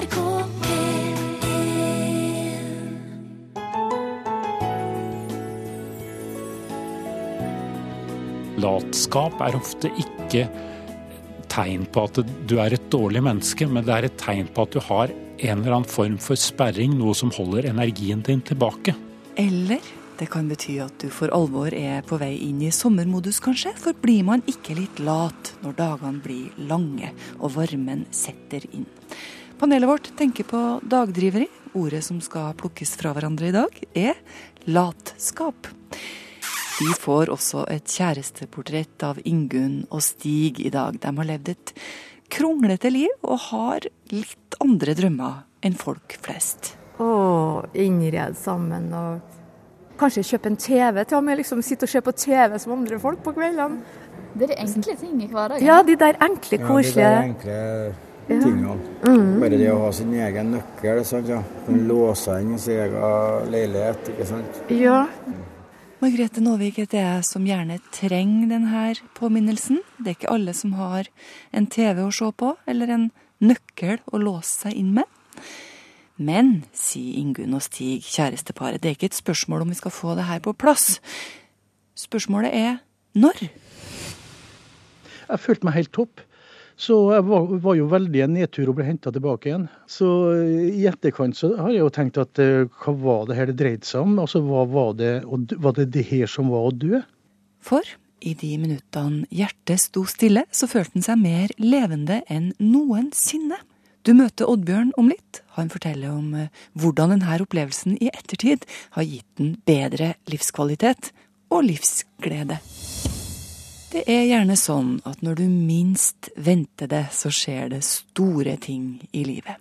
NRK P1 Latskap er ofte ikke tegn på at du er et dårlig menneske, men det er et tegn på at du har en eller annen form for sperring, noe som holder energien din tilbake. Eller det kan bety at du for alvor er på vei inn i sommermodus, kanskje. For blir man ikke litt lat når dagene blir lange og varmen setter inn? Panelet vårt tenker på dagdriveri. Ordet som skal plukkes fra hverandre i dag, er latskap. Vi får også et kjæresteportrett av Ingunn og Stig i dag. De har levd et kronglete liv og har litt andre drømmer enn folk flest. Å innrede sammen og kanskje kjøpe en TV til og med. Liksom sitte og se på TV som andre folk på kveldene. Det er de enkle ting i hverdagen. Ja, de der enkle, Ja, de koselige der enkle tingene. Bare det å ha sin egen nøkkel. Sant, ja. Kunne låse inn i sin egen leilighet. ikke sant? Ja. Margrethe Nåvik heter jeg, som gjerne trenger denne påminnelsen. Det er ikke alle som har en TV å se på, eller en nøkkel å låse seg inn med. Men, sier Ingunn og Stig, kjæresteparet, det er ikke et spørsmål om vi skal få det her på plass. Spørsmålet er når? Jeg følte meg helt topp. Så jeg var, var jo veldig en nedtur å bli henta tilbake igjen. Så eh, i etterkant så har jeg jo tenkt at eh, hva var det her det dreide seg om? Altså hva var det, var det det her som var å dø? For i de minuttene hjertet sto stille, så følte han seg mer levende enn noensinne. Du møter Oddbjørn om litt. Han forteller om eh, hvordan denne opplevelsen i ettertid har gitt den bedre livskvalitet og livsglede. Det er gjerne sånn at når du minst venter det, så skjer det store ting i livet.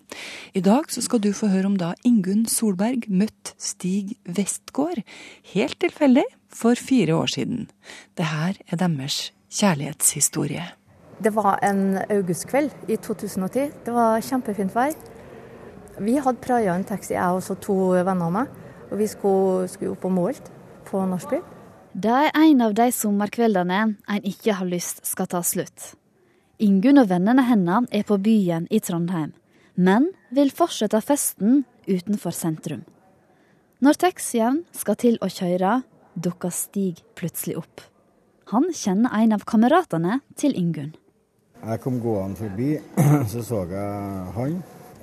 I dag så skal du få høre om da Ingunn Solberg møtte Stig Westgård, helt tilfeldig, for fire år siden. Det her er deres kjærlighetshistorie. Det var en augustkveld i 2010. Det var kjempefint vær. Vi hadde praia en taxi, jeg og to venner av meg. Og vi skulle, skulle opp og målt på nachspiel. Det er en av de sommerkveldene en ikke har lyst skal ta slutt. Ingunn og vennene hennes er på byen i Trondheim, men vil fortsette festen utenfor sentrum. Når taxien skal til å kjøre, dukker Stig plutselig opp. Han kjenner en av kameratene til Ingunn. Jeg kom gående forbi, så så jeg han.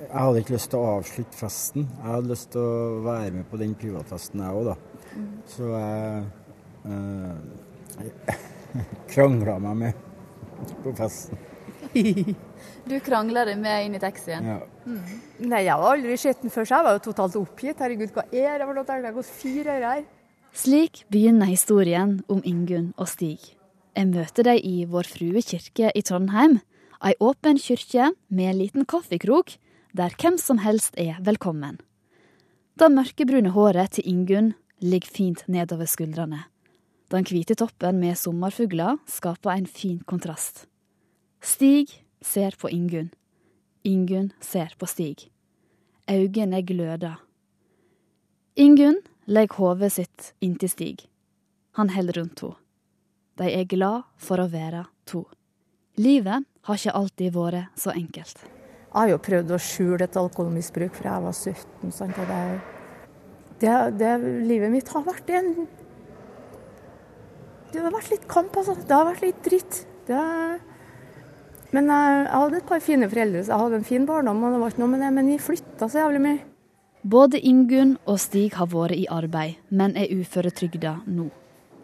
Jeg hadde ikke lyst til å avslutte festen. Jeg hadde lyst til å være med på den privatfesten, jeg òg, da. Så jeg krangla meg med på festen. Du krangla deg med inn i taxien. Ja. Nei, jeg har aldri sett den før, så jeg var jo totalt oppgitt. Herregud, hva er det for noe? Det har gått fire år her. Slik begynner historien om Ingunn og Stig. Jeg møter dem i Vår Frue kirke i Trondheim. Ei åpen kirke med en liten kaffekrok, der hvem som helst er velkommen. Det mørkebrune håret til Ingunn ligger fint nedover skuldrene. Den hvite toppen med sommerfugler skaper en fin kontrast. Stig ser på Ingunn. Ingunn ser på Stig. Øynene gløder. Ingunn legger hodet sitt inntil Stig. Han holder rundt henne. De er glad for å være to. Livet har ikke alltid vært så enkelt. Jeg har jo prøvd å skjule et alkoholmisbruk fra jeg var 17. Sant? Det, det, det, livet mitt har vært en Det har vært litt kamp, altså. Det har vært litt dritt. Det, men jeg hadde et par fine foreldre, så jeg hadde en fin barndom, og det var ikke noe med det, men vi flytta så jævlig mye. Både Ingunn og Stig har vært i arbeid, men er uføretrygda nå.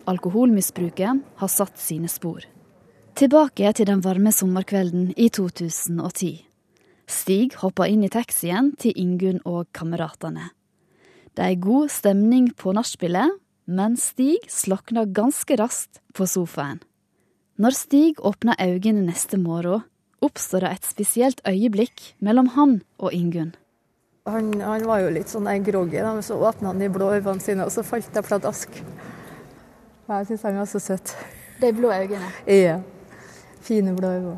Alkoholmisbruket har satt sine spor. Tilbake til den varme sommerkvelden i 2010. Stig hopper inn i taxien til Ingunn og kameratene. Det er god stemning på nachspielet, men Stig slokna ganske raskt på sofaen. Når Stig åpna øynene neste morgen, oppstår det et spesielt øyeblikk mellom han og Ingunn. Han, han var jo litt sånn groggy, men så åpna han de blå øynene sine, og så falt det pladask. Jeg syns han var så søt. De blå øynene. Ja. Fine blå øyne.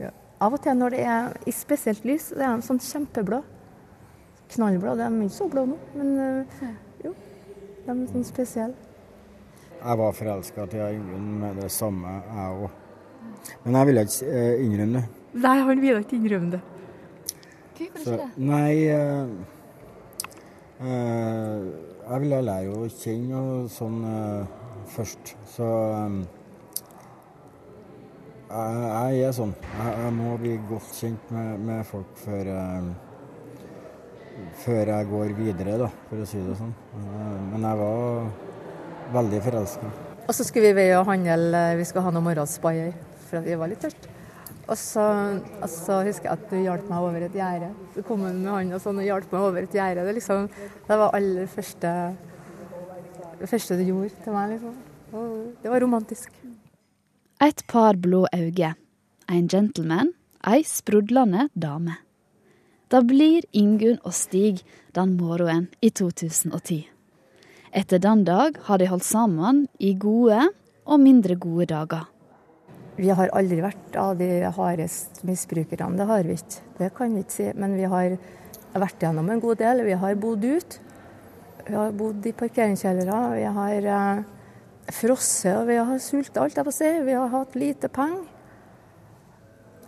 Ja. Av og til når det er i spesielt lys, så er de sånn kjempeblå. Knallblå. De er ikke så blå nå, men øh, jo. De er sånn spesielle. Jeg var forelska til Ingunn med det samme, jeg òg. Men jeg ville ikke eh, innrømme det. Nei, han ville ikke innrømme det. Hvorfor ikke det? Nei uh, uh, Jeg ville lære å kjenne og sånn uh, først. Så um, jeg, jeg, er sånn. Jeg, jeg, må bli godt kjent med, med folk før før jeg går videre, da, for å si det sånn. Men jeg var veldig forelska. Og så skulle vi og handle, vi skulle ha noe morgenspaier, for vi var litt tørste. Og så, og så, husker jeg at du hjalp meg over et gjerde. Du kom med hånda sånn og hjalp meg over et gjerde. Det, liksom, det var aller første det første du gjorde til meg. liksom. Og det var romantisk. Et par blå øyne, en gentleman, ei sprudlende dame. Det blir Ingunn og Stig den morgenen i 2010. Etter den dag har de holdt sammen i gode og mindre gode dager. Vi har aldri vært av de hardest misbrukerne, det har vi ikke. Det kan vi ikke si. Men vi har vært gjennom en god del. Vi har bodd ut. Vi har bodd i parkeringskjellere. Vi har eh, frosset og vi har sulta, alt jeg på å si. Vi har hatt lite penger.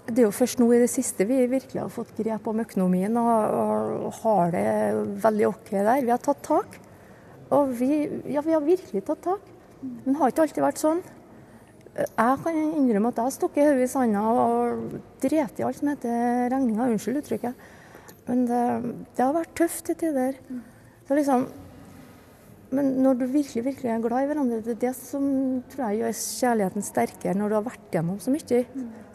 Det er jo først nå i det siste vi virkelig har fått grep om økonomien og, har det veldig OK der. Vi har tatt tak. Og vi, ja, vi har virkelig tatt tak. Men det har ikke alltid vært sånn. Jeg kan innrømme at jeg har stukket hodet i sanda og drept i alt som heter regninga. Unnskyld uttrykket. Men det, det, har vært tøft til tider. Så liksom, men når du virkelig virkelig er glad i hverandre, det er det som tror jeg gjør kjærligheten sterkere. Når du har vært gjennom så mye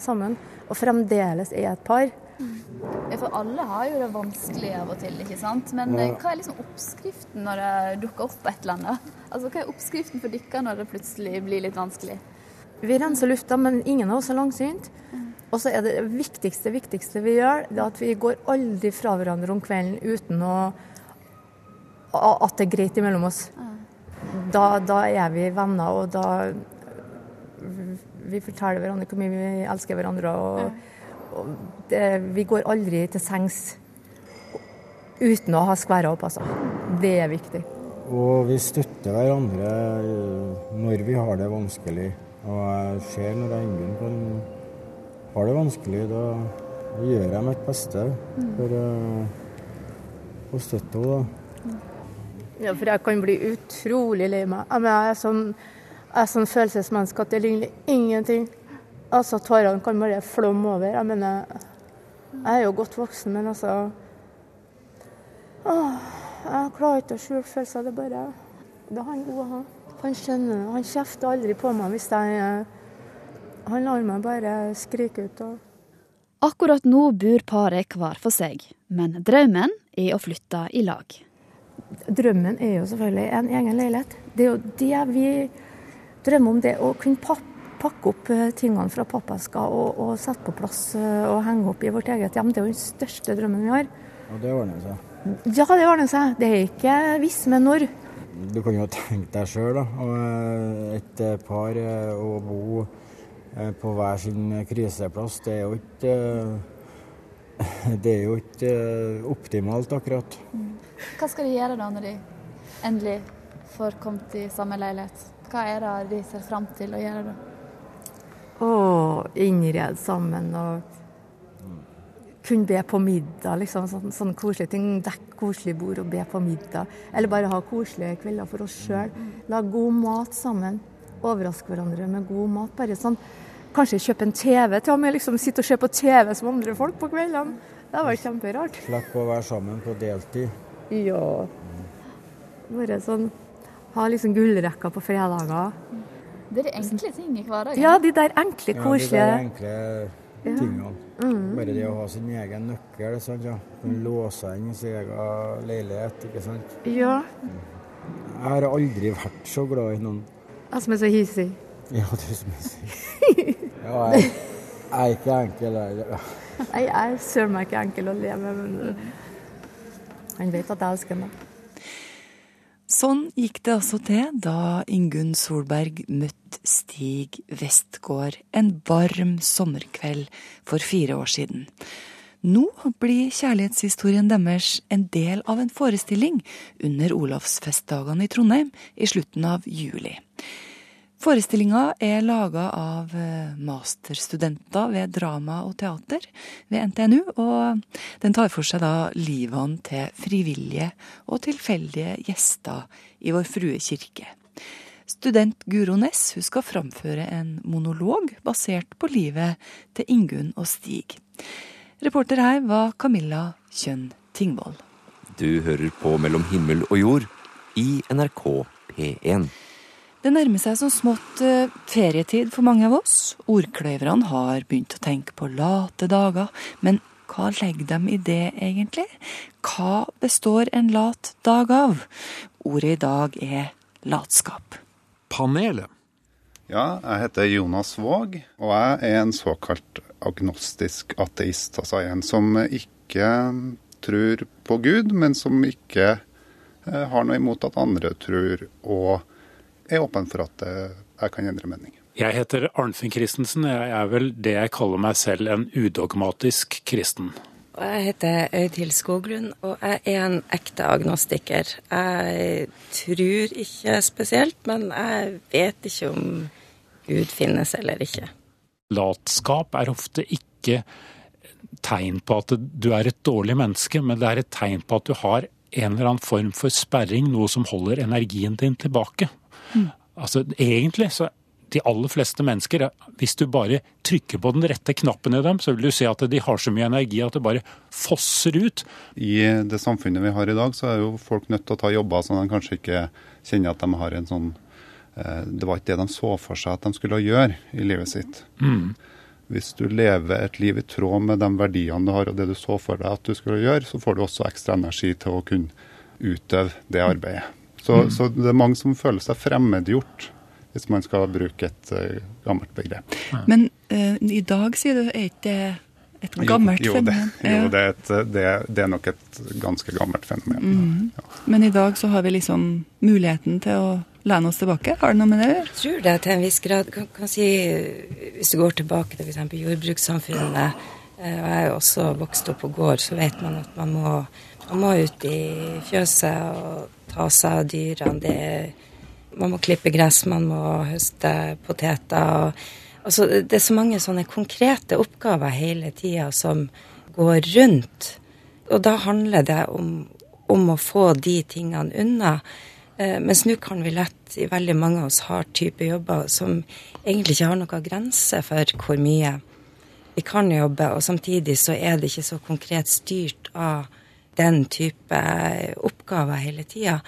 sammen, og fremdeles er et par. Mm. for alle har jo det vanskelig av og til, ikke sant. Men ja. hva er liksom oppskriften når det dukker opp et eller annet? Altså, Hva er oppskriften for dere når det plutselig blir litt vanskelig? Vi renser lufta, men ingen av oss er langsynt. Og så er det viktigste viktigste vi gjør, det at vi går aldri fra hverandre om kvelden uten å, at det er greit imellom oss. Da, da er vi venner, og da Vi forteller hverandre hvor mye vi elsker hverandre. og, og det, Vi går aldri til sengs uten å ha skværa opp, altså. Det er viktig. Og vi støtter hverandre når vi har det vanskelig. Og jeg ser når Ingunn har det vanskelig, da gjør jeg mitt beste for uh, å støtte henne. Ja, for jeg kan bli utrolig lei meg. Jeg er sånn, jeg er sånn følelsesmenneske at det ligner ingenting. Altså, Tårene kan bare flomme over. Jeg mener, jeg er jo godt voksen, men altså åh, Jeg klarer ikke å skjule følelser. Det er bare Det er han gode, han. Han skjønner. Han kjefter aldri på meg hvis jeg Han lar meg bare skrike ut. og Akkurat nå bor paret hver for seg, men drømmen er å flytte i lag. Drømmen er jo selvfølgelig en egen leilighet. Det er jo det vi drømmer om, det å kunne pakke opp eh, tingene fra pappesker og, og, sette på plass eh, og henge opp i vårt eget hjem. Det er jo den største drømmen vi har. Og det ordner seg? Ja, det ordner seg. Det er ikke hvis, men når. Du kan jo tenke deg sjøl, da. Og et eh, par eh, å bo på hver sin kriseplass, det er jo ikke Det er jo ikke optimalt, akkurat. Hva skal de gjøre da, når de endelig får kommet i samme leilighet? Hva er det de ser fram til å gjøre da? Å, innrede sammen og kunne be på middag, liksom. Sånne, sånn koselige ting. Dekke koselig bord og be på middag. Eller bare ha koselige kvelder for oss sjøl. Lage god mat sammen. Overraske hverandre med god mat. Bare sånn Kanskje kjøpe en TV til og med. Liksom sitte og se på TV som andre folk på kveldene. Det var kjemperart. Slippe å være sammen på deltid. Ja. Bare sånn Ha liksom gullrekka på fredager. Det er enkle ting i hverdagen? Ja, de der enkle, koselige Ja, de der enkle tingene. Mm. Bare det å ha sin egen nøkkel. Sant, ja. Låse inn sin egen leilighet. ikke sant? Ja. Jeg har aldri vært så glad i noen. Jeg som er så hissig? Ja, du som er så hissig. Ja, jeg, jeg er ikke enkel. Jeg, jeg er søren meg ikke enkel å leve med, men han vet at jeg elsker meg. Sånn gikk det altså til da Ingunn Solberg møtte Stig Westgård en varm sommerkveld for fire år siden. Nå blir kjærlighetshistorien deres en del av en forestilling under Olavsfestdagene i Trondheim i slutten av juli. Forestillinga er laga av eh, masterstudenter ved drama og teater ved NTNU, og den tar for seg da livene til frivillige og tilfeldige gjester i Vår Frue kirke. Student Guro Næss skal framføre en monolog basert på livet til Ingunn og Stig. Reporter her var Camilla Kjønn Tingvoll. Du hører på Mellom himmel og jord i NRK P1. Det nærmer seg som smått eh, ferietid for mange av oss. Ordkløyverne har begynt å tenke på late dager, men hva legger de i det, egentlig? Hva består en lat dag av? Ordet i dag er latskap. Panelet. Ja, jeg heter Jonas Våg, og jeg er en såkalt agnostisk ateist. Altså en som ikke tror på Gud, men som ikke eh, har noe imot at andre tror, og er åpen for at eh, jeg kan endre mening. Jeg heter Arnfinn Christensen. Jeg er vel det jeg kaller meg selv en udogmatisk kristen. Jeg heter Øydhild Skoglund, og jeg er en ekte agnostiker. Jeg tror ikke spesielt, men jeg vet ikke om Gud finnes eller ikke. Latskap er ofte ikke tegn på at du er et dårlig menneske, men det er et tegn på at du har en eller annen form for sperring, noe som holder energien din tilbake. Mm. Altså, egentlig så de aller fleste mennesker, hvis du bare trykker på den rette knappen i dem, så vil du se at de har så mye energi at det bare fosser ut. I det samfunnet vi har i dag, så er jo folk nødt til å ta jobber som de kanskje ikke kjenner at de har en sånn eh, Det var ikke det de så for seg at de skulle gjøre i livet sitt. Mm. Hvis du lever et liv i tråd med de verdiene du har og det du så for deg at du skulle gjøre, så får du også ekstra energi til å kunne utøve det arbeidet. Så, mm. så, det er mange som føler seg fremmedgjort, hvis man skal bruke et uh, gammelt begrep. Men uh, i dag, sier du, er ikke det et gammelt jo, jo, fenomen? Det, jo, det er, et, det, det er, nok et ganske gammelt fenomen. Mm. Ja. Men i dag så har vi liksom muligheten til å lene oss tilbake? Har det noe med det å gjøre? Jeg tror det til en viss grad. Kan, kan si, hvis du går tilbake til f.eks. jordbrukssamfunnet, eh, og jeg er jo også vokst opp på gård, så vet man at man må, man må ut i fjøset og ta seg av dyrene. Det, man må klippe gress, man må høste poteter. Altså, det er så mange sånne konkrete oppgaver hele tida som går rundt. Og da handler det om, om å få de tingene unna. Eh, mens nå kan vi lett, i veldig mange av oss har type jobber som egentlig ikke har noen grense for hvor mye vi kan jobbe, og samtidig så er det ikke så konkret styrt av den type oppgaver hele tida.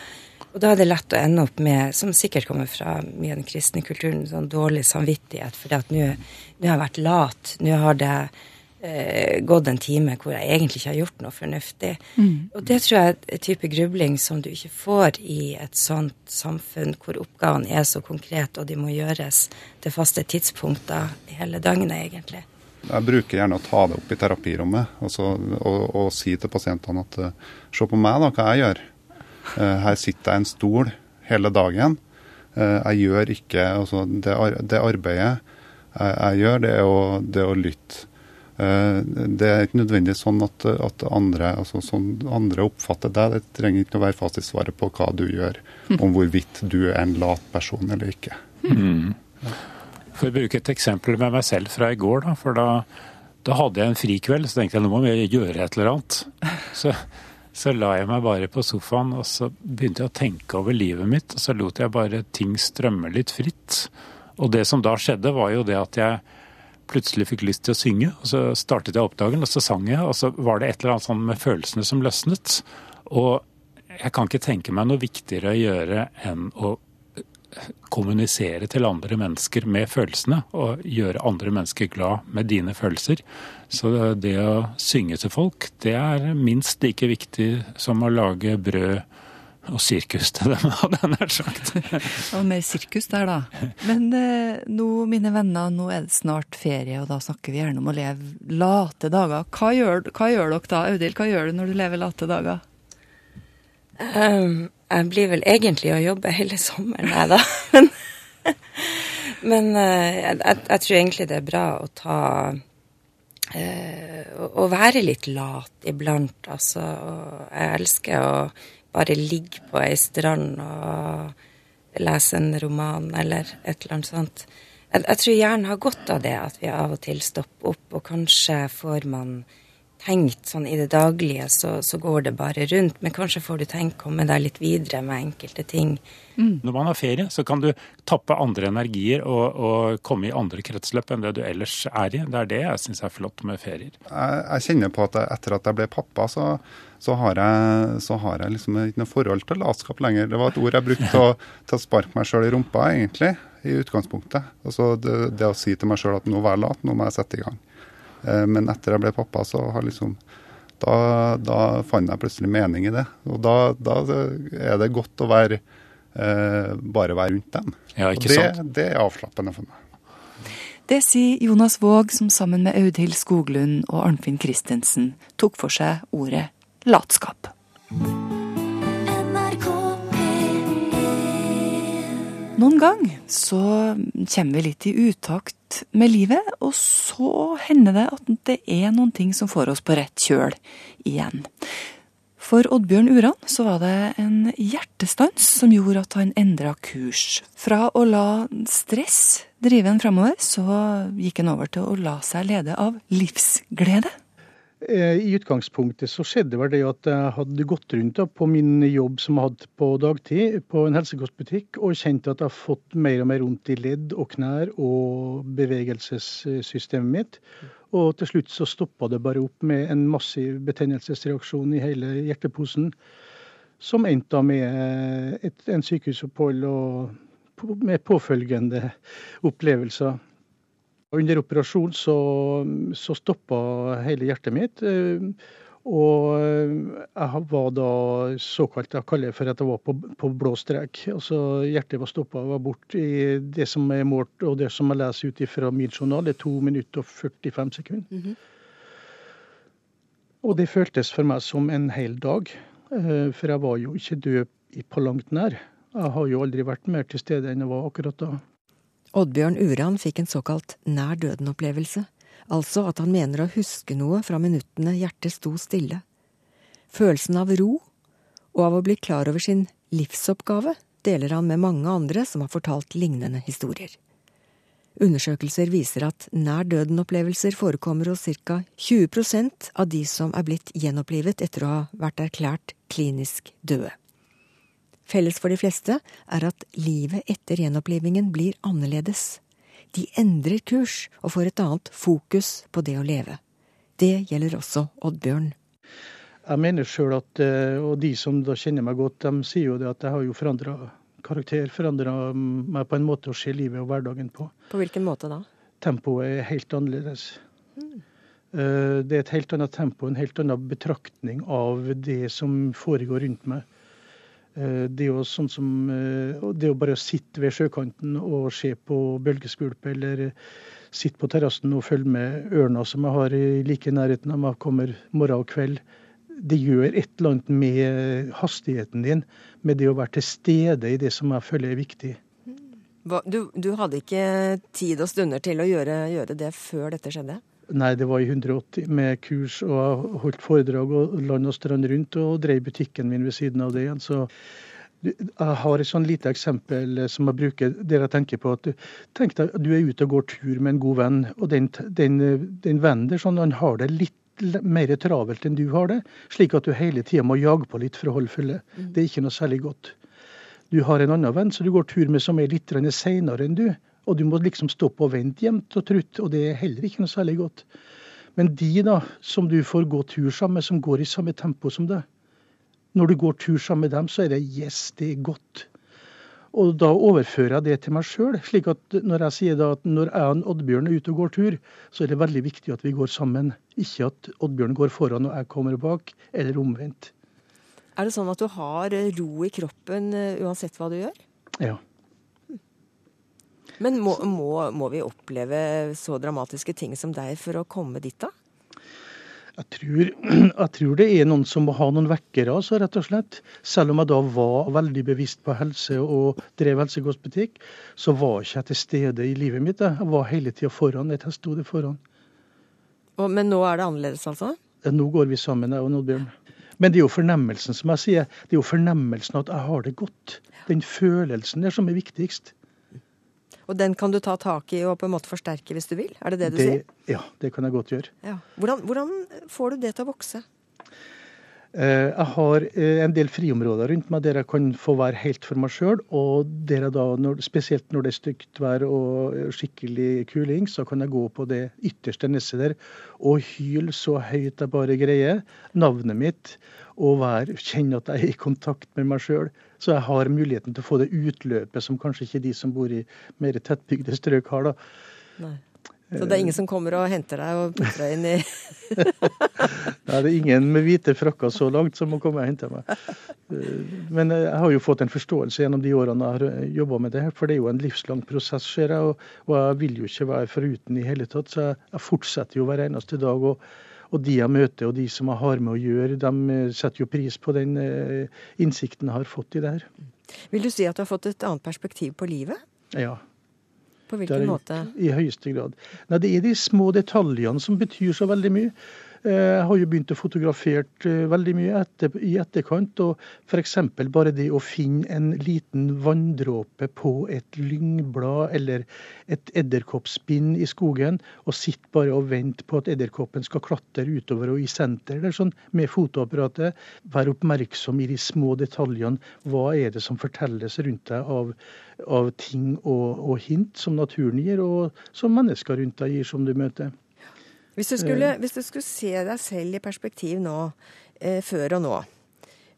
Og da er det lett å ende opp med, som sikkert kommer fra mye av den kristne kulturen, sånn dårlig samvittighet fordi at nå har jeg vært lat, nå har det eh, gått en time hvor jeg egentlig ikke har gjort noe fornuftig. Mm. Og det tror jeg er en type grubling som du ikke får i et sånt samfunn hvor oppgavene er så konkrete, og de må gjøres til faste tidspunkter hele døgnet, egentlig. Jeg bruker gjerne å ta det opp i terapirommet og, så, og, og si til pasientene at uh, se på meg, da, hva jeg gjør. Uh, her sitter jeg i en stol hele dagen. Uh, jeg gjør ikke altså, det, det, arbeidet jeg, jeg, gjør, det er å, det er å lytte. Det er ikke nødvendigvis sånn at, at andre, altså, sånn andre, oppfatter deg. Det trenger ikke å være fasitsvaret på hva du gjør, om hvorvidt du er en lat person eller ikke. Mm. For å bruke et eksempel med meg selv fra i går, da. For da, da hadde jeg en frikveld, så tenkte jeg nå må vi gjøre et eller annet. Så, så la jeg meg bare på sofaen og så begynte jeg å tenke over livet mitt. Og så lot jeg bare ting strømme litt fritt. Og det som da skjedde, var jo det at jeg plutselig fikk lyst til å synge. Og så startet jeg oppdagen, og så sang jeg. Og så var det et eller annet sånn med følelsene som løsnet. Og jeg kan ikke tenke meg noe viktigere å gjøre enn å kommunisere til andre mennesker med følelsene, og gjøre andre mennesker glad med dine følelser. Så det å synge til folk, det er minst like viktig som å lage brød og sirkus til dem, hadde jeg nær sagt. og mer sirkus der, da. Men eh, nå, mine venner, nå er det snart ferie, og da snakker vi gjerne om å leve late dager. Hva gjør, hva gjør dere da, Audhild? Hva gjør du når du lever late dager? Um, jeg blir vel egentlig å jobbe hele sommeren, jeg, da. Men, men uh, jeg, jeg, tror egentlig det er bra å ta uh, Å være litt lat iblant, altså. Jeg elsker å bare ligge på ei strand og lese en roman eller et eller annet sånt. Jeg, jeg tror hjernen har godt av det, at vi av og til stopper opp, og kanskje får man tenkt sånn i det daglige, så, så, går det bare rundt. Men kanskje får du tenkt komme deg litt videre med enkelte ting. Mm. Når man har ferie, så kan du tappe andre energier og, og, komme i andre kretsløp enn det du ellers er i. Det er det jeg syns er flott med ferier. Jeg, jeg, kjenner på at etter at jeg ble pappa, så, så har jeg, så har jeg liksom ikke noe forhold til latskap lenger. Det var et ord jeg brukte til, til å sparke meg sjøl i rumpa, egentlig, i utgangspunktet. Altså det, det å si til meg sjøl at nå vær lat, nå må jeg sette i gang. Eh, men etter jeg ble pappa, så har liksom da, da fant jeg plutselig mening i det. Og da, da er det godt å være eh, bare være rundt dem. Ja, og det, det, er avslappende for meg. Det sier Jonas Våg, som sammen med Audhild Skoglund og Arnfinn Christensen tok for seg ordet latskap. Noen gang så kommer vi litt i utakt med livet, og så hender det at det er noen ting som får oss på rett kjøl igjen. For Oddbjørn Uran så var det en hjertestans som gjorde at han endra kurs. Fra å la stress drive en framover, så gikk han over til å la seg lede av livsglede. Eh, I utgangspunktet så skjedde vel det at jeg hadde gått rundt på min jobb som jeg hadde på dagtid på en helsekostbutikk, og kjente at jeg har fått mer og mer vondt i ledd og knær og bevegelsessystemet mitt. Og til slutt så stoppa det bare opp med en massiv betennelsesreaksjon i hele hjerteposen, som endte med et, en sykehusopphold og med påfølgende opplevelser. Under operasjonen så, så stoppa hele hjertet mitt. Eh, og jeg var da såkalt Jeg kaller det for at jeg var på, på blå strek. Altså hjertet var stoppa og var borte i det som er målt, og det som jeg leser ut fra min journal, det er 2 minutter og 45 sekunder. Mm -hmm. Og det føltes for meg som en hel dag. Eh, for jeg var jo ikke død på langt nær. Jeg har jo aldri vært mer til stede enn jeg var akkurat da. Oddbjørn Uran fikk en såkalt nær døden-opplevelse, altså at han mener å huske noe fra minuttene hjertet sto stille. Følelsen av ro og av å bli klar over sin livsoppgave deler han med mange andre som har fortalt lignende historier. Undersøkelser viser at nær døden-opplevelser forekommer hos ca. 20% av de som er blitt gjenopplivet etter å ha vært erklært klinisk døde. Felles for de fleste er at livet etter gjenopplivingen blir annerledes. De endrer kurs og får et annet fokus på det å leve. Det gjelder også Oddbjørn. Jeg mener sjøl at, eh, og de som da kjenner meg godt, de sier jo det at jeg har jo forandra karakter. Forandra meg på en måte å se livet og hverdagen på. På hvilken måte da? Tempoet er helt annerledes. Mm. Det er et helt annet tempo, en helt annen betraktning av det som foregår rundt meg. Eh, det er jo sånn som Det er å bare sitte ved sjøkanten og se på bølgeskvulpet, eller sitte på terrassen og følge med ørna som jeg har i like nærheten av meg, kommer morgen og kveld. Det gjør et eller annet med hastigheten din, med det å være til stede i det som jeg føler er viktig. Du, du hadde ikke tid og stunder til å gjøre, gjøre det før dette skjedde? Nei, det var i 180 med kurs og holdt foredrag og land og strand rundt og drev butikken min ved siden av det igjen. Så jeg har et sånn lite eksempel som jeg bruker der jeg tenker på at Tenk deg du er ute og går tur med en god venn, og den, den, den vennen der sånn, han har det litt mer travelt enn du har det, slik at du hele tida må jage på litt for å holde følge. Mm. Det er ikke noe særlig godt. Du har en annen venn som du går tur med som er litt seinere enn du. Og du må liksom stoppe og vente jevnt og trutt, og det er heller ikke noe særlig godt. Men de da, som du får gå tur sammen med, som går i samme tempo som deg, når du går tur sammen med dem, så er det yes, det er godt. Og da overfører jeg det til meg sjøl. Slik at når jeg sier da at når jeg og Oddbjørn er ute og går tur, så er det veldig viktig at vi går sammen. Ikke at Oddbjørn går foran og jeg kommer bak, eller omvendt. Er det sånn at du har ro i kroppen eh, uansett hva du gjør? Ja. Men må, må, må, vi oppleve så dramatiske ting som deg for å komme dit, da? Jeg tror, jeg tror, det er noen som må ha noen vekkere, altså, rett og slett. Selv om jeg da var veldig bevisst på helse og drev helsekostbutikk, så var ikke jeg til stede i livet mitt. Jeg var hele tida foran. Jeg sto det foran. Men nå er det annerledes, altså? Nå går vi sammen, jeg og Oddbjørn. Men det er jo fornemmelsen, som jeg sier. Det er jo fornemmelsen at jeg har det godt. Den følelsen der som er viktigst. Og den kan du ta tak i og på en måte forsterke hvis du vil? Er det det du det, sier? Ja, det kan jeg godt gjøre. Ja. Hvordan, hvordan får du det til å vokse? Eh, jeg har eh, en del friområder rundt meg der jeg kan få være helt for meg sjøl. Og der jeg da, når, spesielt når det er stygt vær og skikkelig kuling, så kan jeg gå på det ytterste nesset der og hyle så høyt jeg bare greier navnet mitt. Og være, kjenne at jeg er i kontakt med meg sjøl. Så jeg har muligheten til å få det utløpet som kanskje ikke de som bor i mer tettbygde strøk har. da. Nei. Så det er ingen som kommer og henter deg og putter deg inn i Nei, det er ingen med hvite frakker så langt som må komme og hente meg. Men jeg har jo fått en forståelse gjennom de årene jeg har jobba med det. her, For det er jo en livslang prosess, ser jeg. Og, jeg vil jo ikke være foruten i hele tatt. Så jeg fortsetter jo hver eneste dag. og og de jeg møter og de som jeg har med å gjøre, de setter jo pris på den eh, innsikten jeg har fått i det her. Vil du si at du har fått et annet perspektiv på livet? Ja. På hvilken måte? I høyeste grad. Nei, Det er de små detaljene som betyr så veldig mye. Eh, Jeg har jo begynt å fotografere eh, veldig mye etter, i etterkant. og F.eks. bare det å finne en liten vanndråpe på et lyngblad eller et edderkoppspinn i skogen, og sitte bare og vente på at edderkoppen skal klatre utover og i senter eller sånn, med fotoapparatet. Være oppmerksom i de små detaljene. Hva er det som fortelles rundt deg av, av ting og, og hint som naturen gir, og som mennesker rundt deg gir, som du møter. Hvis du, skulle, hvis du skulle se deg selv i perspektiv nå, eh, før og nå,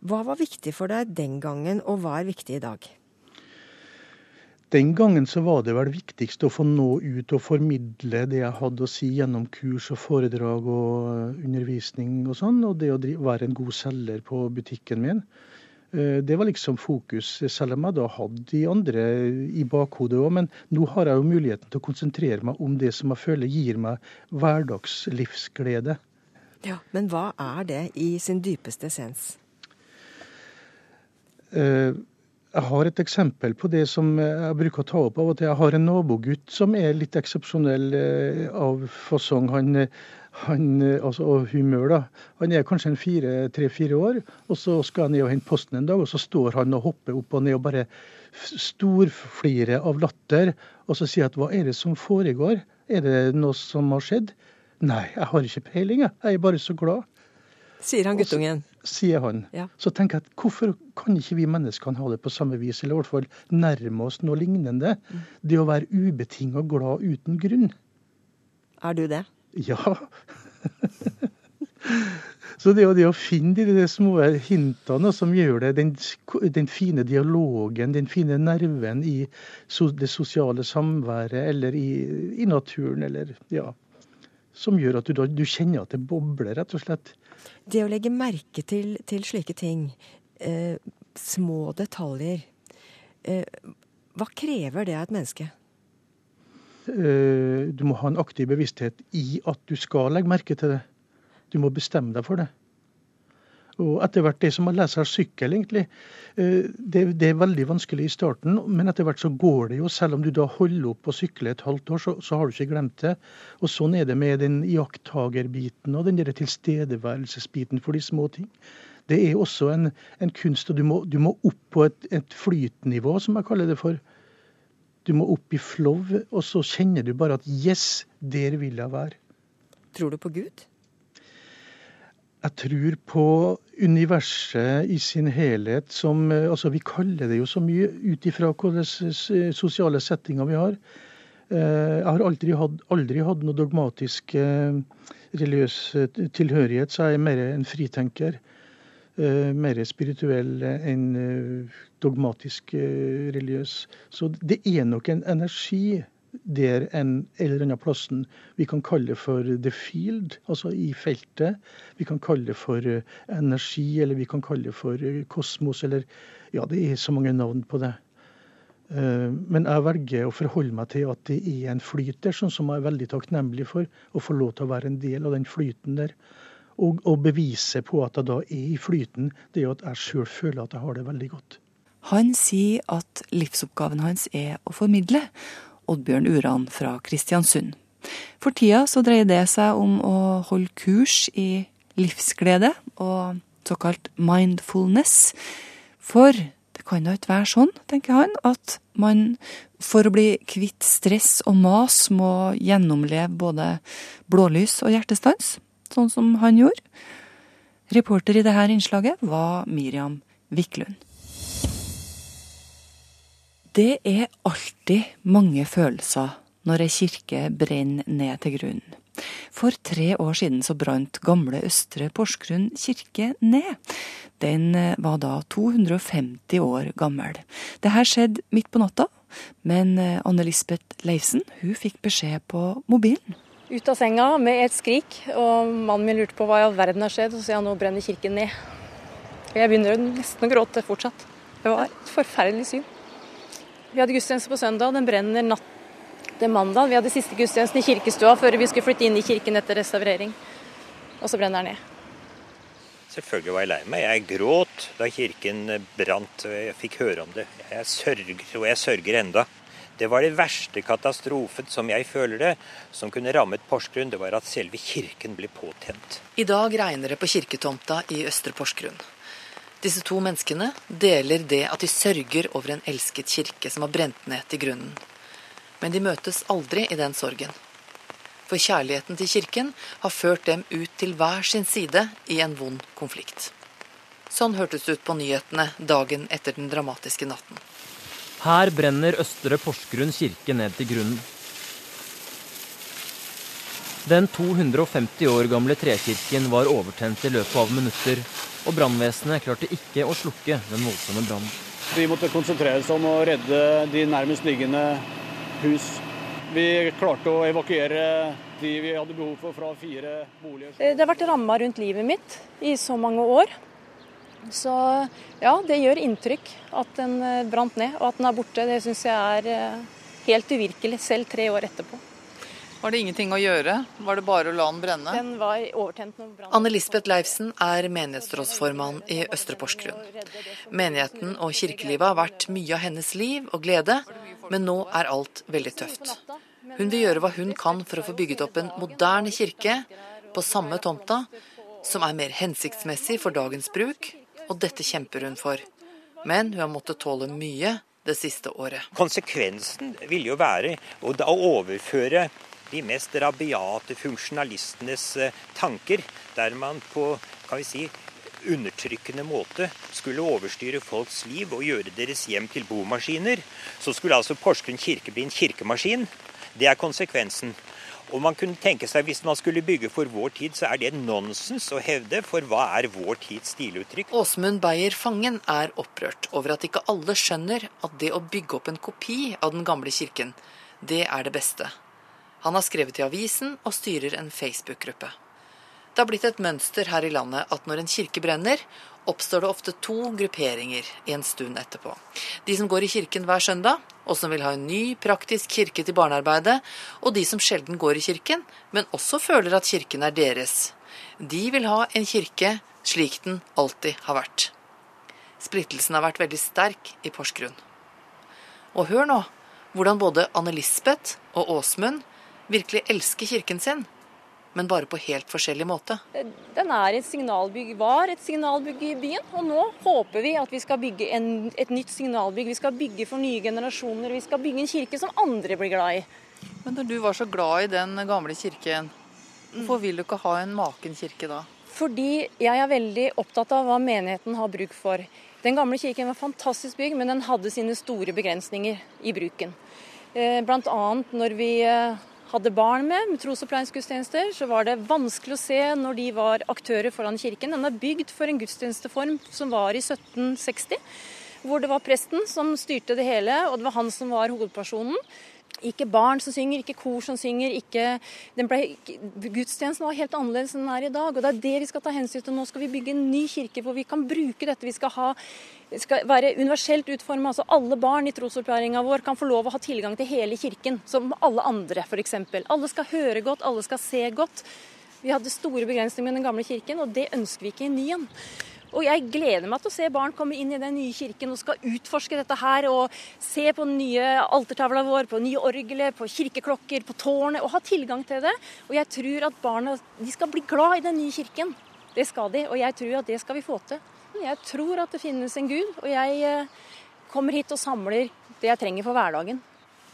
hva var viktig for deg den gangen, og hva er viktig i dag? Den gangen så var det vel viktigst å få nå ut og formidle det jeg hadde å si gjennom kurs og foredrag og eh, undervisning og sånn, og det å være en god selger på butikken min. Eh, Det var liksom fokus, selv om jeg da hadde de andre i bakhodet òg. Men nå har jeg jo muligheten til å konsentrere meg om det som jeg føler gir meg hverdagslivsglede. Ja, Men hva er det i sin dypeste essens? Eh, Jeg har et eksempel på det som jeg bruker å ta opp av og til. Jeg har en nabogutt som er litt eksepsjonell eh, av fasong. Han, han, eh, altså, og humør, da. Han er kanskje tre-fire år, og så skal han ned og hente posten en dag, og så står han og hopper opp og ned og bare storflirer av latter. Og så sier at hva er det som foregår? Er det noe som har skjedd? Nei, jeg har ikke peiling, jeg. Jeg er bare så glad Sier han guttungen. sier han. Ja. Så tenker jeg at hvorfor kan ikke vi menneskene ha det på samme vis, eller i hvert fall nærme oss noe lignende? Mm. Det å være ubetinga glad uten grunn. Er du det? Ja. Så det er jo det å finne de, små hintene som gjør det, den, den fine dialogen, den fine nerven i det sosiale samværet eller i, i naturen, eller ja Som gjør at du, da, du kjenner at det bobler, rett og slett. Det å legge merke til, til slike ting, eh, små detaljer, eh, hva krever det av et menneske? Eh, Du må ha en aktiv bevissthet i at du skal legge merke til det. Du må bestemme deg for det. Og etter hvert, det som å lære seg sykkel, egentlig, eh, det, det er veldig vanskelig i starten, men etter hvert så går det jo. Selv om du da holder opp å sykle et halvt år, så, så har du ikke glemt det. Og sånn er det med den iakttagerbiten og den der tilstedeværelsesbiten for de små ting. Det er også en, en kunst, og du må, du må opp på et, et flytnivå, som jeg kaller det for. Du må opp i flow, og så kjenner du bare at yes, der vil jeg være. Tror du på Gud? Jeg tror på universet i sin helhet som Altså, vi kaller det jo så mye ut ifra hvilke sosiale settinger vi har. Eh, Jeg har aldri hatt, aldri hatt noe dogmatisk eh, religiøs eh, tilhørighet, så jeg er mer en fritenker. Eh, Mer spirituell enn eh, dogmatisk eh, religiøs. Så det er nok en energi der en eller annen plassen vi kan kalle det for the field, altså i feltet. Vi kan kalle det for energi, eller vi kan kalle det for kosmos, eller Ja, det er så mange navn på det. Men jeg velger å forholde meg til at det er en flyt der, sånn som jeg er veldig takknemlig for. Å få lov til å være en del av den flyten der. Og, og beviset på at jeg da er i flyten, det er at jeg sjøl føler at jeg har det veldig godt. Han sier at livsoppgaven hans er å formidle. Oddbjørn Uran fra Kristiansund. For tida så dreier det seg om å holde kurs i livsglede, og såkalt mindfulness. For det kan da ikke være sånn, tenker han, at man for å bli kvitt stress og mas må gjennomleve både blålys og hjertestans, sånn som han gjorde. Reporter i dette innslaget var Miriam Wiklund. Det er alltid mange følelser når ei kirke brenner ned til grunnen. For tre år siden så brant gamle Østre Porsgrunn kirke ned. Den eh, var da 250 år gammel. Det her skjedde midt på natta, men eh, Anne-Lisbeth Leivsen hun fikk beskjed på mobilen. Ut av senga med et skrik, og mannen min lurte på hva i all verden har skjedd. Og så sier han nå brenner kirken ned. Og jeg begynner nesten å gråte fortsatt. Det var et forferdelig syn. Vi hadde gudstjeneste på søndag, den brenner natt til mandag. Vi hadde siste gudstjenesten i kirkestua før vi skulle flytte inn i kirken etter restaurering. Og så brenner den ned. Selvfølgelig var jeg lei meg. Jeg gråt da kirken brant og jeg fikk høre om det. Jeg sørger, og jeg sørger enda. Det var det verste katastrofen, som jeg føler det, som kunne rammet Porsgrunn. Det var at selve kirken ble påtent. I dag regner det på kirketomta i Østre Porsgrunn. Disse to menneskene deler det at de sørger over en elsket kirke som har brent ned til grunnen men de møtes aldri i den sorgen. For kjærligheten til kirken har ført dem ut til hver sin side i en vond konflikt. Sånn hørtes det ut på nyhetene dagen etter den dramatiske natten. Her brenner Østre Porsgrunn kirke ned til grunnen. Den 250 år gamle trekirken var overtent i løpet av minutter, og brannvesenet klarte ikke å slukke den voldsomme brannen. Vi måtte konsentrere oss om å redde de nærmest liggende hus. Vi klarte å evakuere de vi hadde behov for fra fire boliger. Eh, det har vært ramma rundt livet mitt i så mange år. Så ja, det gjør inntrykk at den eh, brant ned. Og at den er borte, det syns jeg er eh, helt uvirkelig, selv tre år etterpå. Var det ingenting å gjøre? Var det bare å la den brenne? Den var overtent når den. Anne Lisbeth Leifsen er menighetsrådsformann i Østre Porsgrunn. Menigheten og kirkelivet har vært mye av hennes liv og glede, men nå er alt veldig tøft. Hun vil gjøre hva hun kan for å få bygget opp en moderne kirke på samme tomta, som er mer hensiktsmessig for dagens bruk, og dette kjemper hun for. Men hun har måttet tåle mye det siste året. Konsekvensen vil jo være å overføre de mest rabiate funksjonalistenes eh, tanker, der man på kan vi si, undertrykkende måte skulle overstyre folks liv og gjøre deres hjem til bomaskiner, så skulle altså Porsgrunn kirke bli en kirkemaskin. Det er konsekvensen. Og man kunne tenke seg, Hvis man skulle bygge for vår tid, så er det nonsens å hevde, for hva er vår tids stiluttrykk? Åsmund Beyer Fangen er opprørt over at ikke alle skjønner at det å bygge opp en kopi av den gamle kirken, det er det beste. Han har skrevet i avisen og styrer en Facebook-gruppe. Det har blitt et mønster her i landet at når en kirke brenner, oppstår det ofte to grupperinger en stund etterpå. De som går i kirken hver søndag, og som vil ha en ny, praktisk kirke til barnearbeidet, og de som sjelden går i kirken, men også føler at kirken er deres. De vil ha en kirke slik den alltid har vært. Splittelsen har vært veldig sterk i Porsgrunn. Og hør nå hvordan både Anne Lisbeth og Åsmund virkelig elsker kirken sin, men bare på helt forskjellig måte. Den er et signalbygg, var et signalbygg i byen, og nå håper vi at vi skal bygge en, et nytt signalbygg. Vi skal bygge for nye generasjoner, vi skal bygge en kirke som andre blir glad i. Men når du var så glad i den gamle kirken, hvorfor vil du ikke ha en maken kirke da? Fordi jeg er veldig opptatt av hva menigheten har bruk for. Den gamle kirken var fantastisk bygg, men den hadde sine store begrensninger i bruken. Eh, Bl.a. når vi eh, hadde barn med, med trosopplæringsgudstjenester, så var det vanskelig å se når de var aktører foran kirken. Den er bygd for en gudstjenesteform som var i 1760, hvor det var presten som styrte det hele, og det var han som var hovedpersonen. Ikke barn som synger, ikke kor som synger. ikke, ble, Gudstjenesten var helt annerledes enn den er i dag. og Det er det vi skal ta hensyn til. Nå skal vi bygge en ny kirke hvor vi kan bruke dette. Vi skal, ha, skal være universelt utforma. Altså alle barn i trosopplæringa vår kan få lov å ha tilgang til hele kirken, som alle andre f.eks. Alle skal høre godt, alle skal se godt. Vi hadde store begrensninger med den gamle kirken, og det ønsker vi ikke i ny en. Og jeg gleder meg til å se barn komme inn i den nye kirken og skal utforske dette her. Og se på den nye altertavla vår, på nye orgelet, på kirkeklokker, på tårnet. Og ha tilgang til det. Og jeg tror at barna de skal bli glad i den nye kirken. Det skal de, og jeg tror at det skal vi få til. Jeg tror at det finnes en gud, og jeg eh, kommer hit og samler det jeg trenger for hverdagen.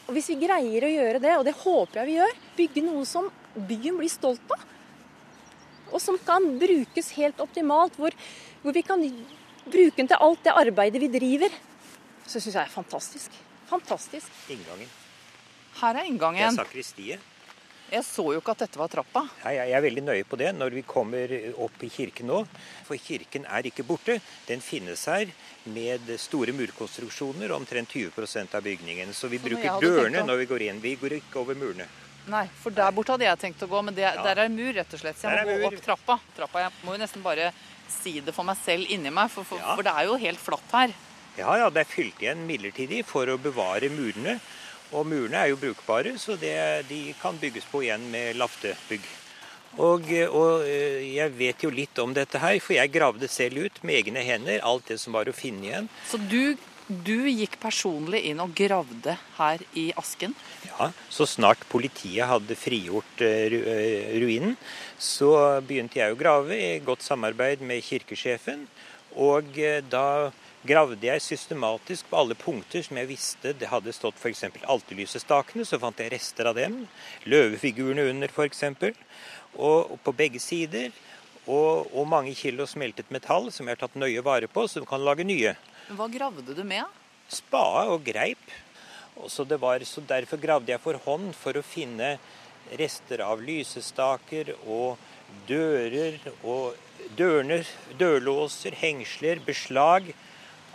Og Hvis vi greier å gjøre det, og det håper jeg vi gjør, bygge noe som byen blir stolt av, og som kan brukes helt optimalt, hvor, hvor vi kan bruke den til alt det arbeidet vi driver, så syns jeg er fantastisk. Fantastisk. Inngangen. Her er Det er inngangen. sakristiet. Jeg så jo ikke at dette var trappa. Nei, jeg er veldig nøye på det når vi kommer opp i kirken nå. For kirken er ikke borte. Den finnes her med store murkonstruksjoner, omtrent 20% av bygningen. Så vi Som bruker dørene når vi går inn. Vi går ikke over murene. Nei, for der borte hadde jeg tenkt å gå, men det, der er mur, rett og slett. Så jeg må gå opp trappa. trappa. Jeg må jo nesten bare si det for meg selv inni meg, for, for, for det er jo helt flatt her. Ja, ja, det er fylt igjen midlertidig for å bevare murene. Og murene er jo brukbare, så det, de kan bygges på igjen med laftebygg. Og, og eh, jeg vet jo litt om dette her, for jeg gravde selv ut med egne hender alt det som var å finne igjen. Så du, du gikk personlig inn og gravde her i asken? Ja, Så snart politiet hadde frigjort eh, eh, ruinen, så begynte jeg å grave i godt samarbeid med kirkesjefen. Og eh, da gravde jeg systematisk på alle punkter som jeg visste det hadde stått f.eks. alterlysestakene, så fant jeg rester av dem. Løvefigurene under f.eks. Og på begge sider. Og, og mange kilo smeltet metall som jeg har tatt nøye vare på, så du kan lage nye. Hva gravde du med? Spade og greip. Og så, det var, så derfor gravde jeg for hånd for å finne rester av lysestaker og dører og dørner, dørlåser, hengsler, beslag.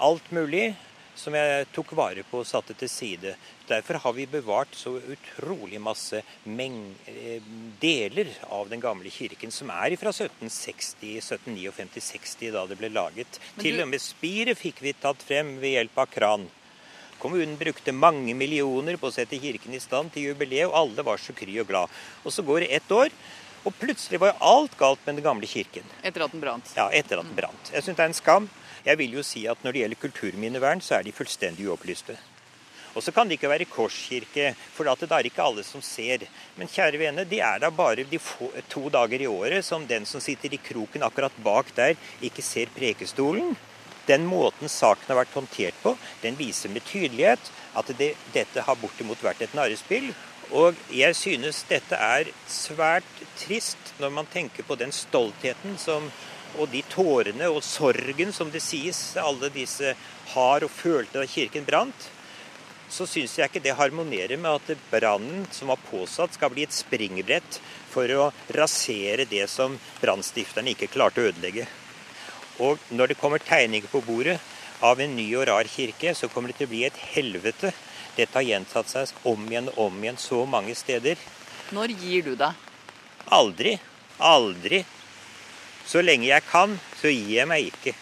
Alt mulig som jeg tok vare på og satte til side. Derfor har vi bevart så utrolig masse eh, deler av den gamle kirken, som er fra 1760, 1759, 60 da det ble laget. Du... Til og med spiret fikk vi tatt frem ved hjelp av kran. Kommunen brukte mange millioner på å sette kirken i stand til jubileet, og alle var så kry og glad. Og så går det ett år, og plutselig var alt galt med den gamle kirken. Etter at den brant? Ja, etter at den brant. Jeg syns det er en skam. Jeg vil jo si at når det gjelder kulturminnevern, så er de fullstendig uopplyste. Og så kan det ikke være korskirke, for det er ikke alle som ser. Men kjære vene, de er da bare de få, to dager i året som den som sitter i kroken akkurat bak der, ikke ser prekestolen. Den måten saken har vært håndtert på, den viser med tydelighet at det, dette har bortimot vært et narrespill. Og jeg synes dette er svært trist når man tenker på den stoltheten som, og de tårene og sorgen som det sies alle disse har og følte da kirken brant. Så syns jeg ikke det harmonerer med at brannen som var påsatt, skal bli et springbrett for å rasere det som brannstifterne ikke klarte å ødelegge. Og når det kommer tegninger på bordet av en ny og rar kirke, så kommer det til å bli et helvete. Dette har gjentatt seg om igjen og om igjen så mange steder. Når gir du deg? Aldri. Aldri. Så lenge jeg kan, så gir jeg meg ikke.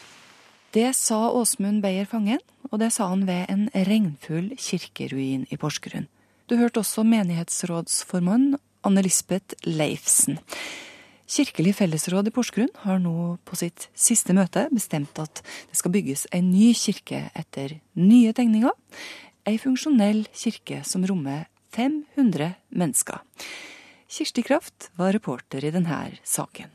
Det sa Åsmund Beyer Fangen, og det sa han ved en regnfull kirkeruin i Porsgrunn. Du hørte også menighetsrådsformann Anne Lisbeth Leifsen. Kirkelig fellesråd i Porsgrunn har nå på sitt siste møte bestemt at det skal bygges en ny kirke etter nye tegninger. Ei funksjonell kirke som rommer 500 mennesker. Kirsti Kraft var reporter i denne saken.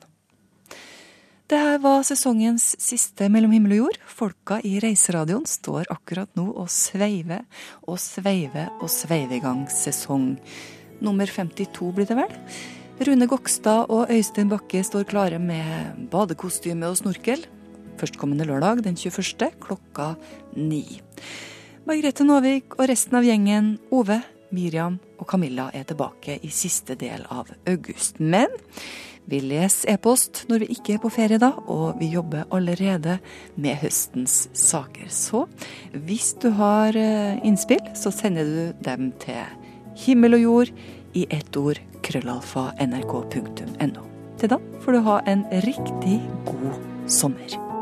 Det her var sesongens siste Mellom himmel og jord. Folka i Reiseradioen står akkurat nå og sveiver og sveiver og sveiver i gang sesong nummer 52, blir det vel? Rune Gokstad og Øystein Bakke står klare med badekostyme og snorkel. Førstkommende lørdag den 21. klokka ni. Margrethe Nåvik og resten av gjengen, Ove, Miriam og Camilla, er tilbake i siste del av august. Men vi leser e-post når vi ikke er på ferie da, og vi jobber allerede med høstens saker. Så hvis du har eh, innspill, så sender du dem til himmel og jord i ett ord krøllalfa nrk.no. Til da får du ha en riktig god sommer.